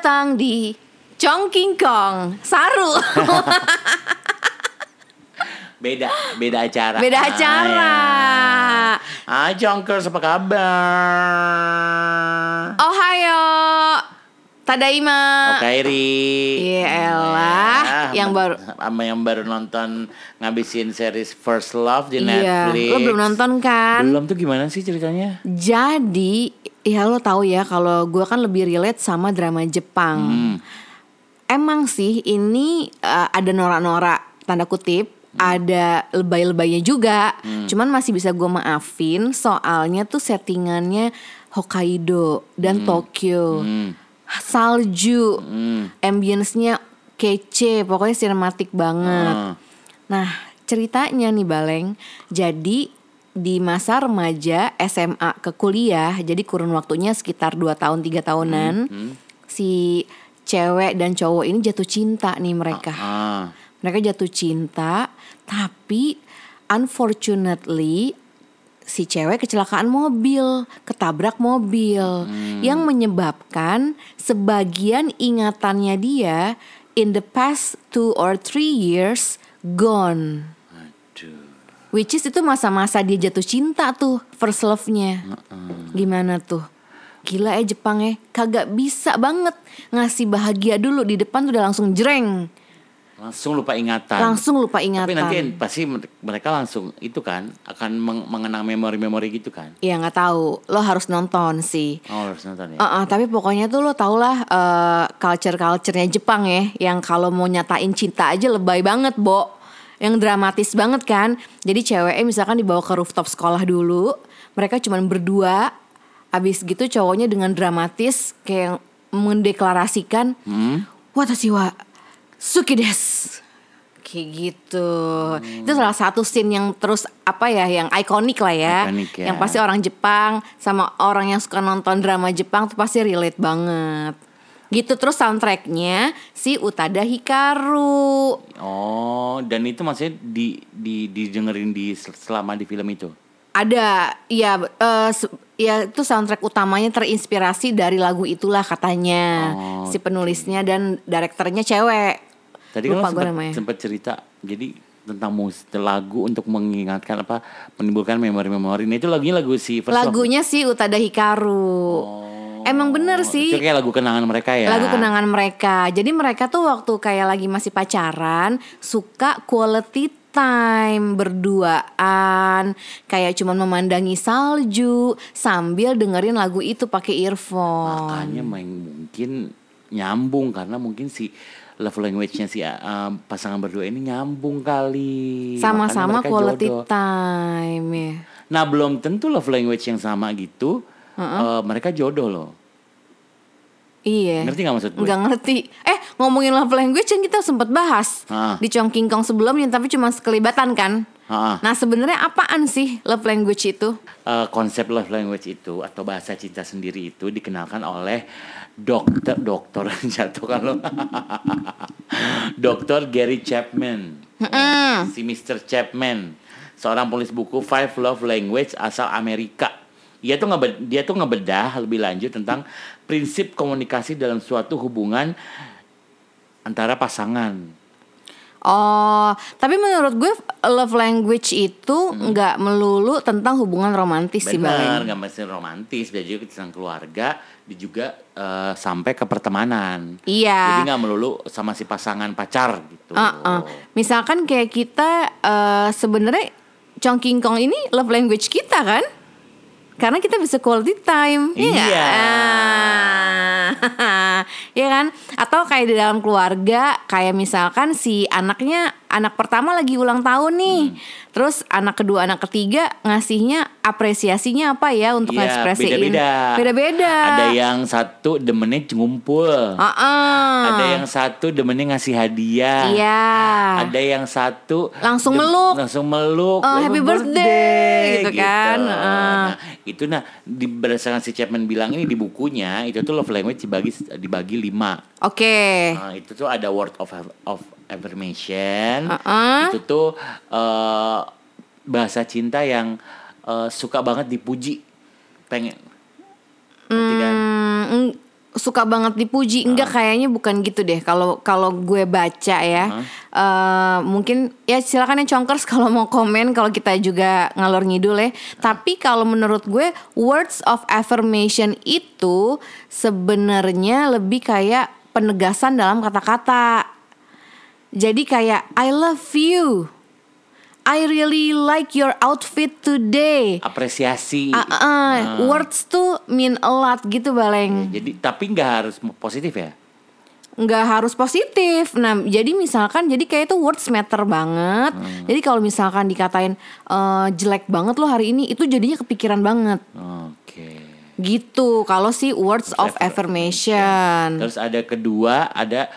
Datang di Chong King Kong Saru. Beda, beda acara. Beda Ah, acara. ya. Ah, Jonkers apa kabar? Ohayo. Tadaima. Oke, Kairi. Iya Ya, yang baru sama yang baru nonton ngabisin series First Love di Iya, Netflix. lo belum nonton kan? Belum tuh gimana sih ceritanya? Jadi, ya lo tahu ya kalau gue kan lebih relate sama drama Jepang. Hmm. Emang sih ini uh, ada norak-norak tanda kutip, ada lebay-lebaynya juga. Hmm. Cuman masih bisa gue maafin soalnya tuh settingannya Hokkaido dan Tokyo. Hmm. Salju, Hmm. ambience-nya kece, pokoknya sinematik banget. Ah. Nah, ceritanya nih Baleng. Jadi di masa remaja SMA ke kuliah, jadi kurun waktunya sekitar 2 tahun 3 tahunan. Hmm. Si cewek dan cowok ini jatuh cinta nih mereka. Ah. Mereka jatuh cinta, tapi unfortunately si cewek kecelakaan mobil, ketabrak mobil yang menyebabkan sebagian ingatannya dia in the past two or three years gone. Aduh. Which is itu masa-masa dia jatuh cinta tuh first love-nya. Gimana tuh? Gila ya Jepang ya, kagak bisa banget ngasih bahagia dulu di depan tuh udah langsung jreng. Langsung lupa ingatan. Langsung lupa ingatan. Tapi nanti pasti mereka langsung itu kan akan meng- mengenang memori-memori gitu kan. Iya nggak tahu, lo harus nonton sih. Oh, harus nonton ya. Uh, uh, tapi pokoknya tuh lo tau lah uh, culture-culturenya Jepang ya Yang kalau mau nyatain cinta aja lebay banget Bo Yang dramatis banget kan Jadi ceweknya misalkan dibawa ke rooftop sekolah dulu Mereka cuman berdua Abis gitu cowoknya dengan dramatis Kayak mendeklarasikan Hmm? Watashi wa suki desu. Kayak gitu. Itu salah satu scene yang terus apa ya Yang ikonik lah ya. Ikonik ya. Yang pasti orang Jepang Sama orang yang suka nonton drama Jepang tuh pasti relate banget. Gitu terus soundtracknya Si Utada Hikaru. Oh, dan itu maksudnya di di didengerin di selama di film itu. Ada ya eh, se- ya itu soundtrack utamanya terinspirasi dari lagu itulah katanya. Oh, si penulisnya dan direkturnya cewek. Tadi kan Lupa gue sempat, sempat cerita jadi tentang mus lagu untuk mengingatkan apa menimbulkan memori-memori. Nah, itu lagunya lagu si First Love. Lagunya si Utada Hikaru. Emang bener sih. Itu kayak lagu kenangan mereka ya. Lagu kenangan mereka. Jadi mereka tuh waktu kayak lagi masih pacaran suka quality time berduaan, kayak cuman memandangi salju sambil dengerin lagu itu pakai earphone. Makanya main mungkin nyambung karena mungkin si love language-nya si uh, pasangan berdua ini nyambung kali. Sama-sama quality jodoh. time ya. Nah, belum tentu love language yang sama gitu. uh, mereka jodoh loh. Iya. Ngerti gak maksud gue? Nggak ngerti. Eh ngomongin love language yang kita sempat bahas Ah. di Chong King Kong sebelumnya tapi cuma sekelibatan kan. Ah. Nah sebenarnya apaan sih love language itu? Uh, konsep love language itu atau bahasa cinta sendiri itu dikenalkan oleh dokter dokter jatuh kan lo. Dokter Gary Chapman. Si Mr. Chapman. Seorang penulis buku Five Love Language asal Amerika. Dia tuh ngebe- dia tuh ngebedah lebih lanjut tentang prinsip komunikasi dalam suatu hubungan antara pasangan. Oh, tapi menurut gue love language itu nggak melulu tentang hubungan romantis sih Benar, Bang. nggak mesti romantis, dia juga tentang keluarga, juga eh, sampai ke pertemanan. Iya. Jadi nggak melulu sama si pasangan pacar gitu. Uh-uh. Misalkan kayak kita eh, sebenarnya Chong King Kong ini love language kita kan? Karena kita bisa quality time, ya? Iya. Ah. ya kan? Atau kayak di dalam keluarga, kayak misalkan si anaknya anak pertama lagi ulang tahun nih, Hmm. terus anak kedua, anak ketiga ngasihnya apresiasinya apa ya untuk Iya, ekspresiin? beda-beda. Beda-beda. Ada yang satu demennya ngumpul. Uh-uh. Ada yang satu demennya ngasih hadiah. Iya. Ada yang satu Langsung meluk. langsung meluk. Oh, happy birthday, gitu kan. Heeh. Nah, itu nah di berdasarkan si Chapman bilang ini di bukunya itu tuh love language dibagi dibagi lima. Oke. Nah, itu tuh ada word of of affirmation. Uh-uh. Itu tuh eh, bahasa cinta yang eh, suka banget dipuji. Pengen. Kan? Hmm, eng- suka banget dipuji. Enggak kayaknya bukan gitu deh. Kalau kalau gue baca ya, eh, mungkin ya silakan ya Chonkers kalau mau komen kalau kita juga ngalor ngidul ya. Tapi kalau menurut gue words of affirmation itu sebenarnya lebih kayak penegasan dalam kata-kata. Jadi kayak I love you. I really like your outfit today. apresiasi Ah, ah, words tuh mean a lot gitu baleng. jadi tapi nggak harus positif ya nggak harus positif. Nah, jadi misalkan jadi kayak itu words matter banget. Hmm. Jadi kalau misalkan dikatain eh, jelek banget lo hari ini, itu jadinya kepikiran banget. oke Gitu. Kalau si words of affirmation, terus ada kedua ada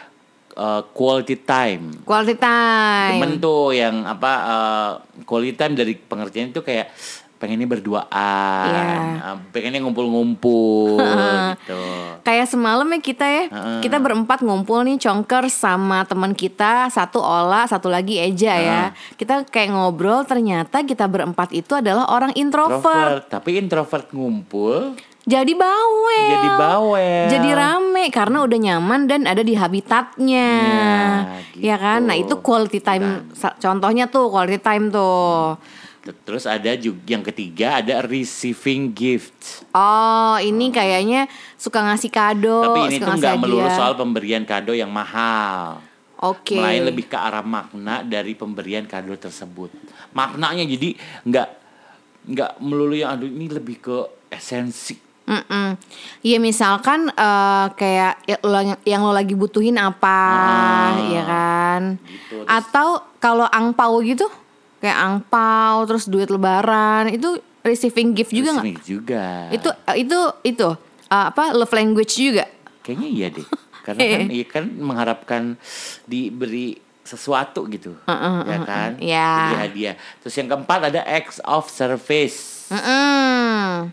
uh, quality time quality time. temen tuh yang apa uh, quality time dari pengertian itu kayak pengennya berduaan Iya. uh, pengennya ngumpul-ngumpul gitu Kayak semalam ya kita ya, kita berempat ngumpul nih congker sama teman kita satu Ola, satu lagi Eja ya. Kita kayak ngobrol ternyata kita berempat itu adalah orang introvert. introvert tapi introvert ngumpul Jadi bawel. jadi bawel Jadi rame karena udah nyaman dan ada di habitatnya. Iya, Ya kan? gitu. Nah, itu quality time contohnya tuh quality time tuh. terus ada juga yang ketiga ada receiving gift Oh, ini kayaknya suka ngasih kado, tapi ini tuh nggak melulu soal pemberian kado yang mahal Oke. Melainkan lebih ke arah makna dari pemberian kado tersebut. Maknanya jadi nggak nggak melulu yang aduh ini lebih ke esensi. Mm-mm. Ya misalkan eh, kayak ya, lo- yang lo lagi butuhin apa, ya kan? Ah. Gitu, terus- Atau kalau angpau gitu, kayak angpau terus duit lebaran itu receiving gift juga nggak? Juga. Itu eh, itu itu eh, apa love language juga? kayaknya iya deh. Karena kan iya kan mengharapkan diberi sesuatu gitu. ya kan? Iya. Jadi hadiah. Terus yang keempat ada acts of service. Mm-mm.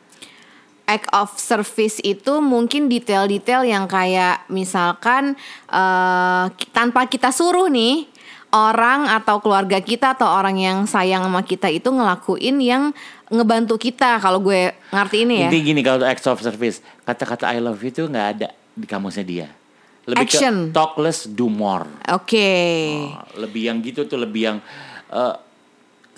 Act of service itu mungkin detail-detail yang kayak misalkan eh, ki- tanpa kita suruh nih orang atau keluarga kita atau orang yang sayang sama kita itu ngelakuin yang ngebantu kita kalau gue ngerti ini ya. Intinya gini kalau acts of service, kata-kata I love you itu nggak ada di kamusnya dia. Lebih Action. ke talk less do more. Oke. Oh, lebih yang gitu tuh lebih yang eh,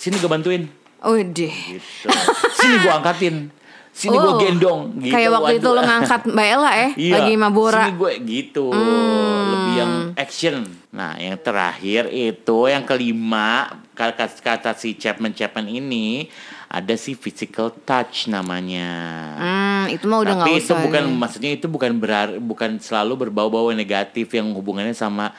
sini gue bantuin Udah. gitu sini gue angkatin sini gue Oh, gendong gitu Kayak waktu itu lo ngangkat Mbak Ella eh Iya, lagi Mabora. sini gue gitu Hmm. lebih yang action nah yang terakhir itu yang kelima kata kata si Chapman Chapman ini ada si physical touch namanya Hmm, itu mah udah tapi usah. itu bukan ya. maksudnya itu bukan berar bukan selalu berbau-bau negatif yang hubungannya sama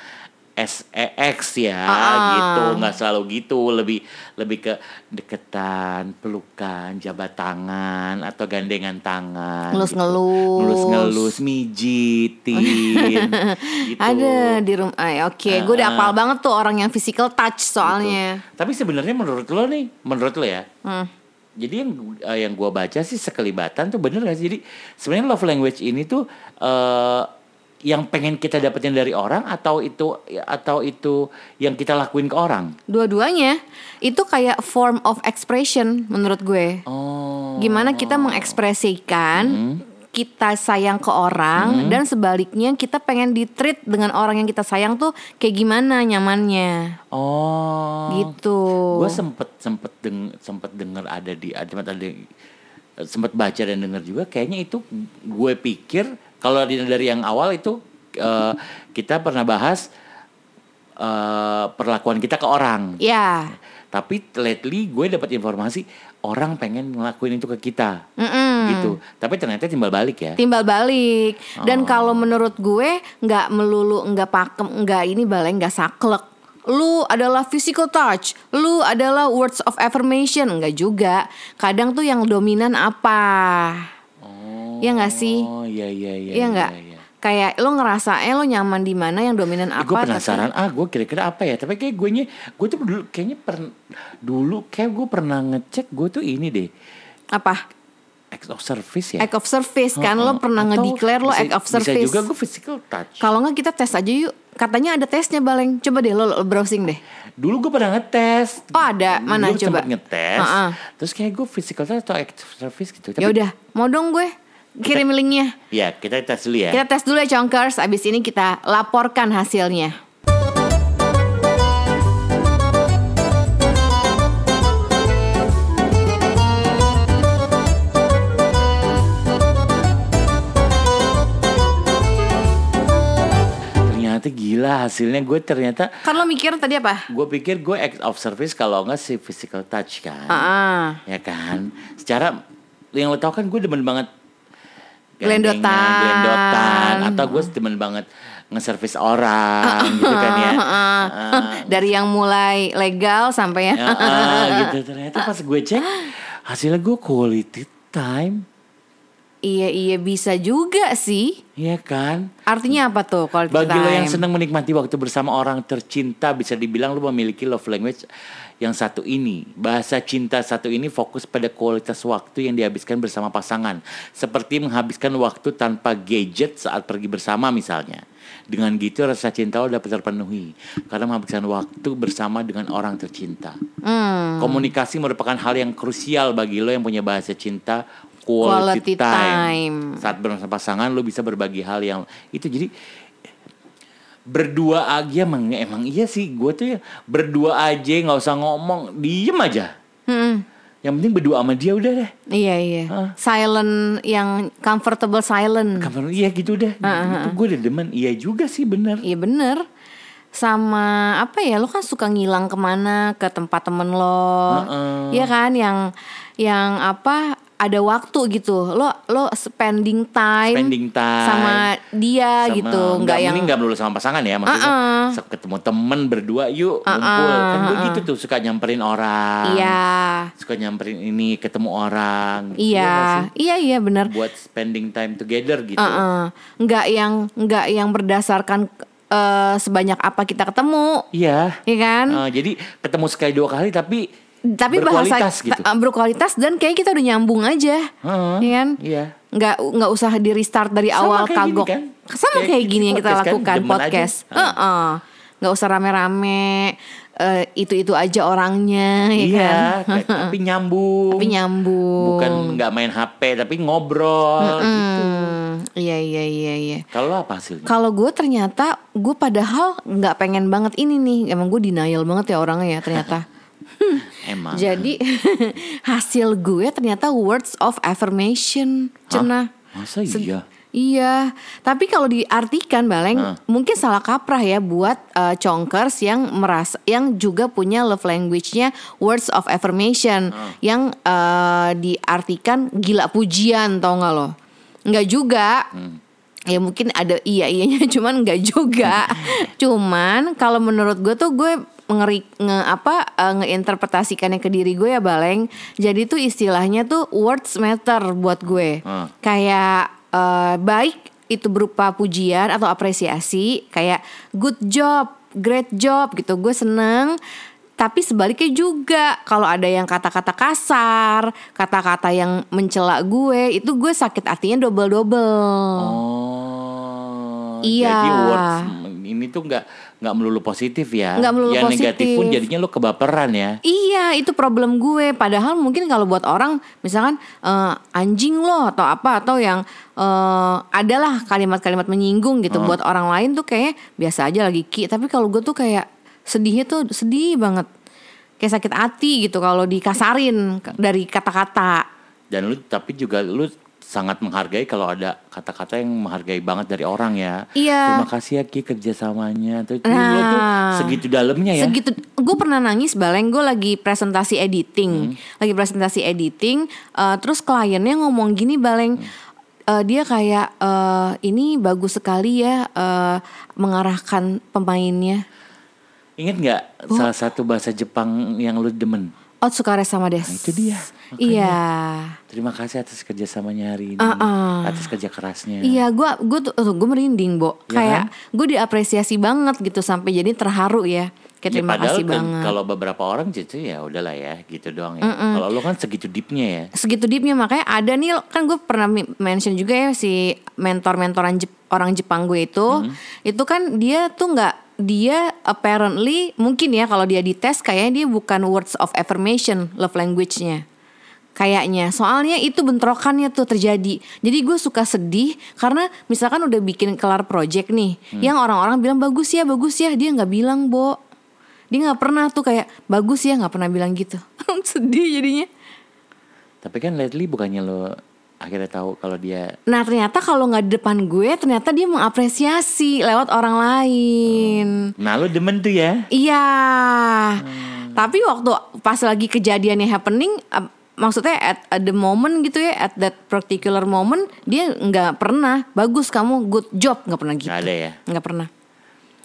SEX ya Ah. gitu nggak selalu gitu lebih lebih ke deketan pelukan jabat tangan atau gandengan tangan Ngelus-ngelus. ngelus ngelus mijitin gitu Ada di rumah. Ah, Oke, gue udah Ah. apal banget tuh orang yang physical touch soalnya. tapi sebenarnya menurut lo nih menurut lo ya Hmm. jadi yang eh, yang gua baca sih sekelibatan tuh bener gak sih jadi sebenarnya love language ini tuh eh yang pengen kita dapetin dari orang atau itu atau itu yang kita lakuin ke orang Dua-duanya itu kayak form of expression menurut gue. oh Gimana kita mengekspresikan kita sayang ke orang dan sebaliknya kita pengen di-treat dengan orang yang kita sayang tuh kayak gimana nyamannya. oh Gitu. gue sempet sempet deng sempet denger ada di ada ada sempet baca dan denger juga kayaknya itu gue pikir kalau dari dari yang awal itu eh, kita pernah bahas eh, perlakuan kita ke orang. Ya. tapi lately gue dapat informasi orang pengen ngelakuin itu ke kita. Mm-mm. gitu. Tapi ternyata timbal balik ya. Timbal balik. Oh. dan kalau menurut gue nggak melulu nggak pakem nggak ini baleng nggak saklek. Lu adalah physical touch. Lu adalah words of affirmation. Enggak juga. Kadang tuh yang dominan apa? oh Iya nggak sih? oh iya iya iya iya nggak? iya. kayak lu ngerasa eh lo nyaman di mana yang dominan Eh, apa gue tapi- penasaran ah gue kira-kira apa ya? Tapi kayak gue nya gue tuh dulu kayaknya per, dulu kayak gue pernah ngecek gue tuh ini deh. Apa? Act of service ya? Act of service kan? Lo Heeh. pernah Atau ngedeclare lo act of service. bisa juga gue physical touch. Kalau nggak kita tes aja yuk. Katanya ada tesnya baleng. Coba deh lo, lo browsing deh. Dulu gue pernah ngetes. Oh, ada. Mana? Dulu coba? ngetes. Heeh. terus kayak gue physical touch atau act of service gitu. Ya udah. Mau dong gue kirim linknya. Ya, kita tes dulu ya. Kita tes dulu ya Chonkers, abis ini kita laporkan hasilnya. Ternyata gila hasilnya gue ternyata Kan lo mikir tadi apa? gue pikir gue act of service kalau nggak sih physical touch kan. Ah, Ya kan. Secara yang lo tau kan gue demen banget Glendotan. glendotan atau gue demen banget nge-service orang gitu kan ya. Ah. dari yang mulai legal sampai ya. Ya, ah, gitu ternyata pas gue cek hasilnya gue quality time iya iya bisa juga sih. Iya kan Artinya apa tuh quality bagi lo yang time? senang menikmati waktu bersama orang tercinta bisa dibilang lo memiliki love language yang satu ini bahasa cinta satu ini fokus pada kualitas waktu yang dihabiskan bersama pasangan seperti menghabiskan waktu tanpa gadget saat pergi bersama misalnya dengan gitu rasa cinta lo dapat terpenuhi karena menghabiskan waktu bersama dengan orang tercinta Hmm. Komunikasi merupakan hal yang krusial bagi lo yang punya bahasa cinta Quality quality, time. time. Saat bersama pasangan lo bisa berbagi hal yang itu jadi berdua aja emang emang iya sih gue tuh ya berdua aja nggak usah ngomong diem aja. Hmm. yang penting berdua sama dia udah deh. Iya iya. Silent yang comfortable silent. kapan iya gitu deh. Itu gue udah demen. Iya juga sih bener. Iya bener. Sama apa ya lo kan suka ngilang ke mana? Ke tempat temen lo. Heeh. Iya kan yang yang apa ada waktu gitu. Lo lo spending time Spending time. sama dia Sama- gitu. nggak yang ini nggak melulu sama pasangan ya maksudnya. Uh-uh. se- ketemu temen berdua yuk ngumpul. Kan gue gitu tuh suka nyamperin orang. Iya. Suka nyamperin ini ketemu orang. Iya sih? iya iya bener. Buat spending time together gitu. Heeh. nggak yang nggak yang berdasarkan eh, sebanyak apa kita ketemu. Iya. Ya kan? Eh, jadi ketemu sekali dua kali tapi tapi bahasa berkualitas gitu. ta- berkualitas dan kayak kita udah nyambung aja. Heeh, ya kan? iya. Nggak nggak usah di restart dari Sama awal kayak gini kagok. kan? sama Kayak kayak, gini yang kita podcast kan, lakukan aja. podcast. Heeh. nggak usah rame-rame itu itu aja orangnya ya iya kan? kayak- tapi nyambung. Tapi nyambung. Bukan nggak main HP tapi ngobrol gitu. Hmm, iya iya iya iya. Kalau apa hasilnya? Kalau gue ternyata gue padahal nggak pengen banget ini nih. Emang gue denial banget ya orangnya ya ternyata emang jadi hasil gue ternyata words of affirmation cenah masa Se- iya Iya, tapi kalau diartikan Baleng Hah. mungkin salah kaprah ya buat eh, chonkers yang merasa yang juga punya love language-nya words of affirmation yang eh, diartikan gila pujian tau nggak lo? Nggak juga. Ya mungkin ada iya iyanya cuman nggak juga. cuman kalau menurut gue tuh gue ngeri nge apa eh, ngeinterpretasikannya ke diri gue ya Baleng. Jadi tuh istilahnya tuh words matter buat gue. Hmm. Kayak eh, baik itu berupa pujian atau apresiasi kayak good job, great job gitu. Gue seneng. Tapi sebaliknya juga kalau ada yang kata-kata kasar, kata-kata yang mencela gue, itu gue sakit hatinya double-double. Oh, Iya. Jadi words ini tuh nggak nggak melulu positif ya. Nggak melulu Yang negatif pun positif. jadinya lo kebaperan ya. Iya, itu problem gue. Padahal mungkin kalau buat orang, misalkan eh, anjing lo atau apa atau yang eh, adalah kalimat-kalimat menyinggung gitu. Buat orang lain tuh kayak biasa aja lagi ki. Tapi kalau gue tuh kayak sedihnya tuh sedih banget, kayak sakit hati gitu kalau dikasarin dari kata-kata. Dan lu tapi juga lu sangat menghargai kalau ada kata-kata yang menghargai banget dari orang ya. Iya. Terima kasih ya Ki kerjasamanya. Tuh, Nah. tuh segitu dalamnya ya. Segitu, gue pernah nangis baleng. Gue lagi presentasi editing, lagi presentasi editing. eh, terus kliennya ngomong gini baleng. eh, dia kayak eh, ini bagus sekali ya eh, mengarahkan pemainnya. Ingat nggak Oh. salah satu bahasa Jepang yang lu demen? Otsukare sama des. Nah, itu dia. Iya. Terima kasih atas kerjasamanya hari ini, Uh-uh. atas kerja kerasnya. Iya, gue gue tuh gue merinding, Bo. Ya Kayak gue diapresiasi banget gitu sampai jadi terharu ya. Kayak Ya, terima padahal kasih kan banget. Kalau beberapa orang gitu ya udahlah ya gitu doang ya. Kalau lu kan segitu deepnya ya. segitu deepnya makanya ada nih kan gue pernah mention juga ya si mentor-mentoran Jep- orang Jepang gue itu Hmm. itu kan dia tuh nggak dia apparently mungkin ya kalau dia dites kayaknya dia bukan words of affirmation love language-nya Kayaknya soalnya itu bentrokannya tuh terjadi. Jadi gue suka sedih karena misalkan udah bikin kelar project nih, yang orang-orang bilang bagus ya, bagus ya, dia nggak bilang, Bo. Dia nggak pernah tuh kayak bagus ya, nggak pernah bilang gitu. sedih jadinya. Tapi kan lately bukannya lo akhirnya tahu kalau dia Nah ternyata kalau nggak di depan gue, ternyata dia mengapresiasi lewat orang lain. Nah lo demen tuh ya Iya. Tapi waktu pas lagi kejadiannya happening, maksudnya at, at the moment gitu ya, at that particular moment dia nggak pernah bagus kamu good job nggak pernah gitu. Nggak ada ya? Nggak pernah.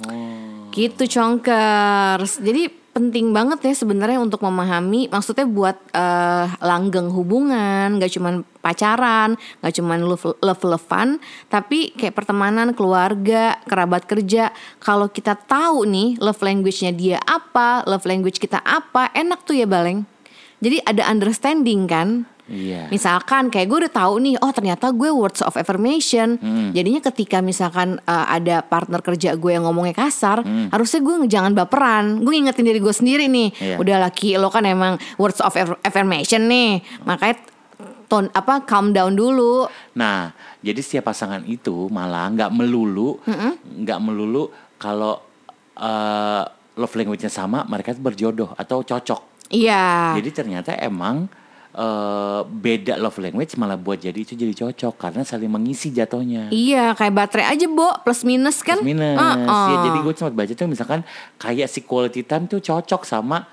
oh. Gitu congkers. Jadi penting banget ya sebenarnya untuk memahami maksudnya buat eh, langgeng hubungan, nggak cuman pacaran, nggak cuman love love lovean, tapi kayak pertemanan, keluarga, kerabat kerja. Kalau kita tahu nih love language-nya dia apa, love language kita apa, enak tuh ya baleng. Jadi ada understanding kan? Iya Misalkan kayak gue udah tahu nih, oh ternyata gue words of affirmation. Hmm. Jadinya ketika misalkan uh, ada partner kerja gue yang ngomongnya kasar, Hmm. harusnya gue jangan baperan. Gue ngingetin diri gue sendiri nih. Iya. Udah laki lo kan emang words of aff- affirmation nih. Makanya tone apa calm down dulu. Nah jadi setiap pasangan itu malah nggak melulu nggak melulu kalau eh, love language-nya sama mereka berjodoh atau cocok Iya. Jadi ternyata emang eh, beda love language malah buat jadi itu jadi cocok karena saling mengisi jatuhnya. Iya, kayak baterai aja, Bo. Plus minus kan? Plus minus. Uh-uh. Ya, jadi gue sempat baca tuh misalkan kayak si quality time tuh cocok sama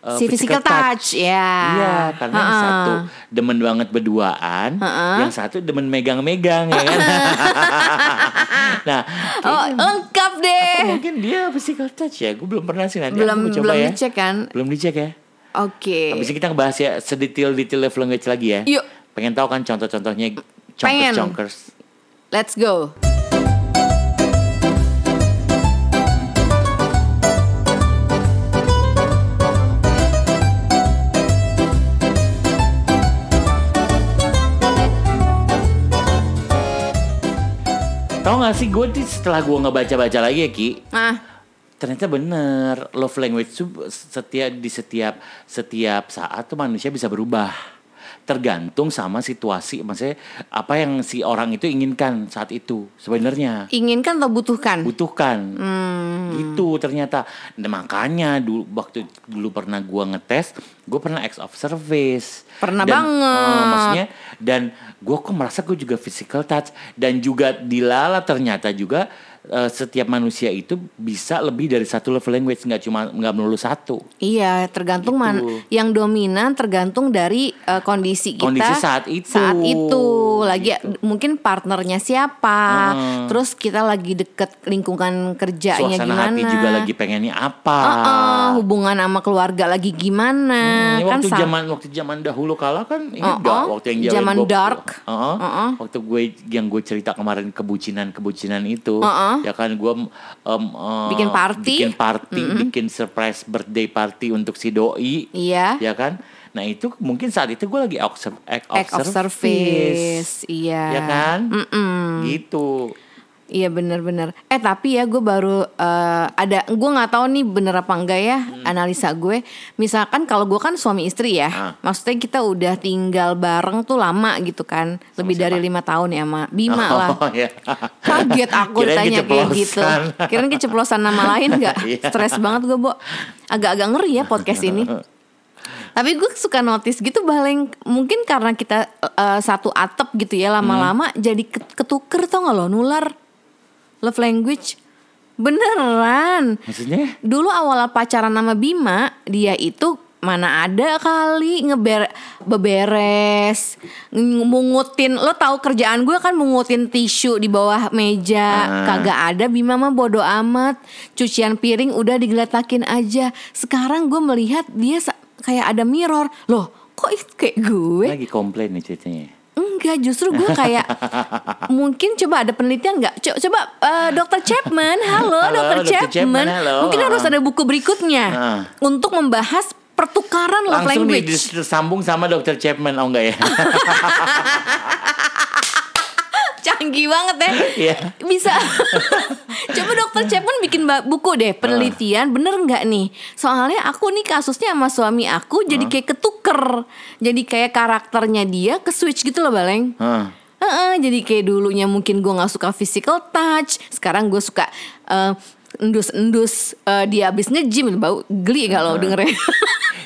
eh, si physical, touch, ya. Iya, karena yang Uh-uh. satu demen banget berduaan, yang satu demen megang-megang ya kan. nah, Oh, lengkap deh. mungkin dia physical touch ya. Gue belum pernah sih nanti Belum aku coba belum ya. dicek kan? Belum dicek ya. Oke. Habis ini kita ngebahas ya sedetail-detail love language lagi ya. Yuk. Pengen tahu kan contoh-contohnya Pengen. chonkers-chonkers. Let's go. Tahu gak sih gue di setelah gue ngebaca-baca lagi ya Ki, Nah, ternyata bener love language tuh setiap di setiap setiap saat tuh manusia bisa berubah. Tergantung sama situasi maksudnya apa yang si orang itu inginkan saat itu sebenarnya. Inginkan atau butuhkan? butuhkan. Hmm. gitu ternyata. Nah, makanya dulu waktu dulu pernah gua ngetes gue pernah ex of service. Pernah Dan, banget. eh, maksudnya dan gue kok merasa gue juga physical touch dan juga dilala ternyata juga eh, setiap manusia itu bisa lebih dari satu love language nggak cuma nggak melulu satu Iya, tergantung Gitu. man yang dominan tergantung dari eh, kondisi kita Kondisi saat itu. Saat itu lagi Gitu. mungkin partnernya siapa, Heeh. terus kita lagi deket lingkungan kerjanya suasana gimana. hati juga lagi pengennya apa Heeh, hubungan sama keluarga lagi gimana Ini kan waktu zaman waktu zaman dahulu kala kan ini Uh-uh. enggak waktu yang Zaman dark. Uh-uh. Waktu gue yang gue cerita kemarin kebucinan kebucinan itu, Uh-uh. ya kan gue um, uh, Bikin party. bikin party, bikin surprise birthday party untuk si doi, Iya. ya kan. Nah itu mungkin saat itu gue lagi observe, act of, Act of service, iya. ya kan, Mm-mm. gitu. Iya bener-bener. Eh tapi ya gue baru eh, ada, gue nggak tahu nih bener apa enggak ya analisa gue. Misalkan kalau gue kan suami istri ya, Hmm. Ah. maksudnya kita udah tinggal bareng tuh lama gitu kan, lebih dari lima tahun ya sama Bima lah. Oh, ya. Kaget aku ditanya kayak gitu. Kirain keceplosan nama lain nggak? Iya. Stres banget gue, Bo. Agak-agak ngeri ya podcast ini. Tapi gue suka notice gitu baleng mungkin karena kita eh, satu atap gitu ya lama-lama jadi ket- ketuker tau gak lo? Nular love language. Beneran. Maksudnya? dulu awal pacaran sama Bima dia itu mana ada kali ngeber beberes mungutin lo tahu kerjaan gue kan mungutin tisu di bawah meja. Ah. kagak ada Bima mah bodo amat. Cucian piring udah digeletakin aja. Sekarang gue melihat dia kayak ada mirror loh kok itu kayak gue Lagi komplain nih ceritanya. Enggak, justru gue kayak mungkin coba ada penelitian nggak? Co- Coba eh, Dokter Chapman, halo, Halo, Dokter Dr. Chapman, Chapman. halo. Mungkin harus ada buku berikutnya Ah. untuk membahas pertukaran love Langsung language. disambung sama Dr. Chapman, oh enggak ya? Canggih banget ya. Iya. Bisa. coba Dokter dokter Chapman bikin buku deh penelitian bener nggak nih? Soalnya aku nih kasusnya sama suami aku jadi kayak ketuker, jadi kayak karakternya dia ke switch gitu loh baleng. Hah. Heeh, jadi kayak dulunya mungkin gue nggak suka physical touch, sekarang gue suka eh, endus-endus eh, dia abis nge-gym bau geli kalau dengernya.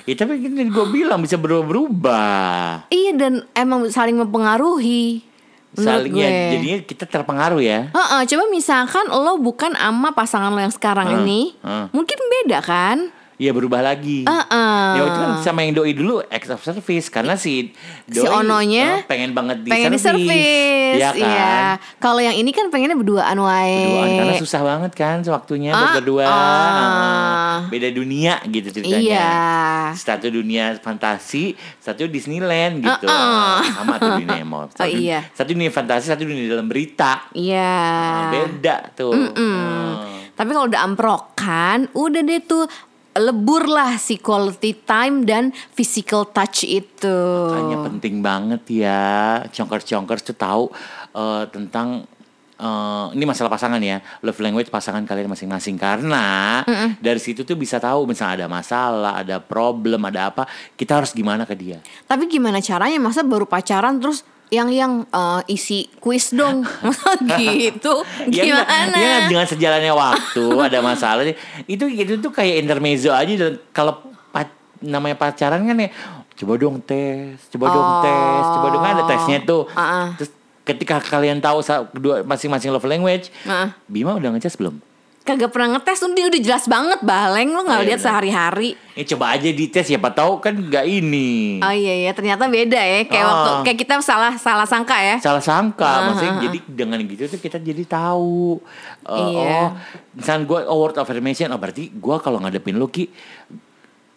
Ya tapi kan gue bilang bisa berubah-berubah. iya dan emang saling mempengaruhi. Menurut Saling gue. ya, jadinya kita terpengaruh ya. Heeh, coba misalkan lo bukan ama pasangan lo yang sekarang Heeh, ini, heeh. mungkin beda kan? Iya berubah lagi. Heeh. Ya itu kan sama yang doi dulu ex of service karena si doi Si Ononya eh, pengen banget di pengen di service. service, Iya kan? iya. Kalau yang ini kan pengennya berduaan wae. Berduaan karena susah banget kan waktunya buat Ah, berdua. Heeh. Beda dunia gitu ceritanya. Iya. Satu dunia fantasi, satu Disneyland gitu. Ah, ah. Sama tuh dunia mall. Satu, Oh, iya. Satu dunia fantasi, satu dunia dalam berita. Iya. Nah, beda tuh. Hmm. Tapi kalau udah amprokan, udah deh tuh lebur lah si quality time dan physical touch itu. Makanya penting banget ya Conkers-conkers tuh tahu eh, tentang eh, ini masalah pasangan ya love language pasangan kalian masing-masing karena dari situ tuh bisa tahu misalnya ada masalah ada problem ada apa kita harus gimana ke dia Tapi gimana caranya? Masa baru pacaran terus yang yang eh, isi kuis dong, gitu? Gimana? ya dengan sejalannya waktu ada masalah itu itu tuh kayak intermezzo aja kalau namanya pacaran kan ya coba dong tes coba dong Oh. tes coba dong ada tesnya tuh Ah, ah. terus ketika kalian tahu kedua masing-masing love language Ah. Bima udah ngecas belum Kagak pernah ngetes, udah, udah jelas banget baleng lo nggak Oh, iya, lihat sehari-hari. Ya coba aja dites siapa tahu kan nggak ini. Oh iya ya, ternyata beda ya. Kayak Ah. waktu kayak kita salah salah sangka ya. Salah sangka, Ah, maksudnya ah, jadi dengan gitu tuh kita jadi tahu. Uh, Iya. Oh, misalnya gue oh, word of affirmation, oh berarti gue kalau ngadepin lu ki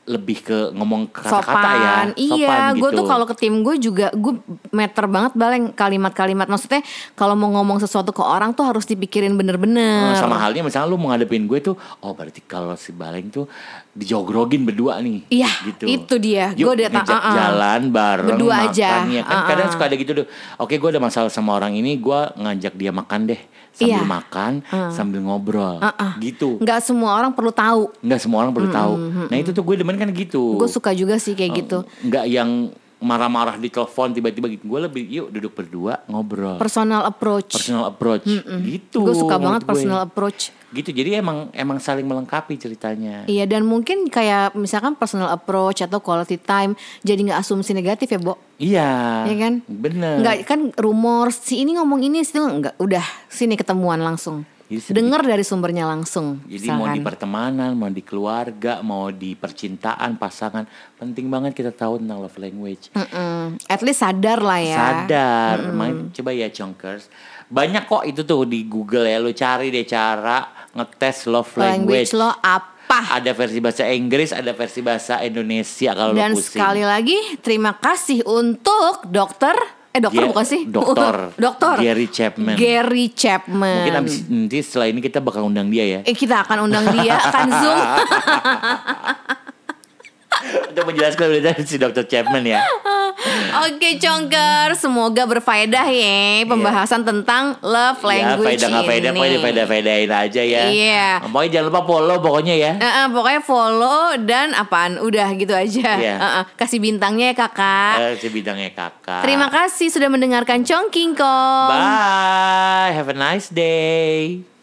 lebih ke ngomong kata-kata ya. sopan. Iya, gue gitu. tuh kalau ke tim gue juga gue meter banget baleng kalimat-kalimat. Maksudnya kalau mau ngomong sesuatu ke orang tuh harus dipikirin Uh, bener-bener. sama halnya misalnya lu mau ngadepin gue tuh, oh berarti kalau si Baleng tuh dijogrogin berdua nih. Iya, gitu. itu dia. Gua udah ta- ngajak uh-uh. jalan bareng Berdua makan aja. ya kan. Uh-uh. Kadang suka ada gitu tuh. Oke, gue ada masalah sama orang ini, gue ngajak dia makan deh. Sambil Iya. makan, sambil ngobrol. Uh-uh. Gitu. Nggak semua orang perlu tahu. Nggak semua orang perlu tahu. Nah, itu tuh gue demen kan gitu. Gue suka juga sih kayak gitu. Nggak yang marah-marah di telepon tiba-tiba gitu. Gue lebih yuk duduk berdua ngobrol. Personal approach. personal approach gitu. Gue suka banget gue. personal approach. Gitu. Jadi emang emang saling melengkapi ceritanya. Iya dan mungkin kayak misalkan personal approach atau quality time jadi nggak asumsi negatif ya, Bo. Iya. Iya kan? Bener. Nggak kan rumor si ini ngomong ini sih nggak udah sini ketemuan langsung. Dengar dari sumbernya langsung. Jadi mau di misalkan. pertemanan, mau di keluarga, mau di percintaan, pasangan, penting banget kita tahu tentang love language. Mm-mm. At least sadar lah ya. Sadar, main coba ya Chonkers. Banyak kok itu tuh di Google ya, lu cari deh cara ngetes love Language language. lo apa? Ada versi bahasa Inggris, ada versi bahasa Indonesia kalau Dan lu pusing. sekali lagi terima kasih untuk dokter eh dokter bukan sih? Dokter. dokter Gary Chapman. Gary Chapman. Mungkin abis nanti setelah ini kita bakal undang dia ya. Eh kita akan undang dia akan zoom. Untuk menjelaskan lebih lanjut si Dr. Chapman ya. Oke Congker, semoga berfaedah ya pembahasan tentang love ya, language faedah nggak faedah, ini. pokoknya faedah faedahin aja ya. Iya. Pokoknya jangan lupa follow pokoknya ya. Eh, eh, pokoknya follow dan apaan udah gitu aja. Iya. Eh, eh, kasih bintangnya ya kakak. Eh, si bidangnya kakak. Terima kasih sudah mendengarkan Chongking Kong. Bye, have a nice day.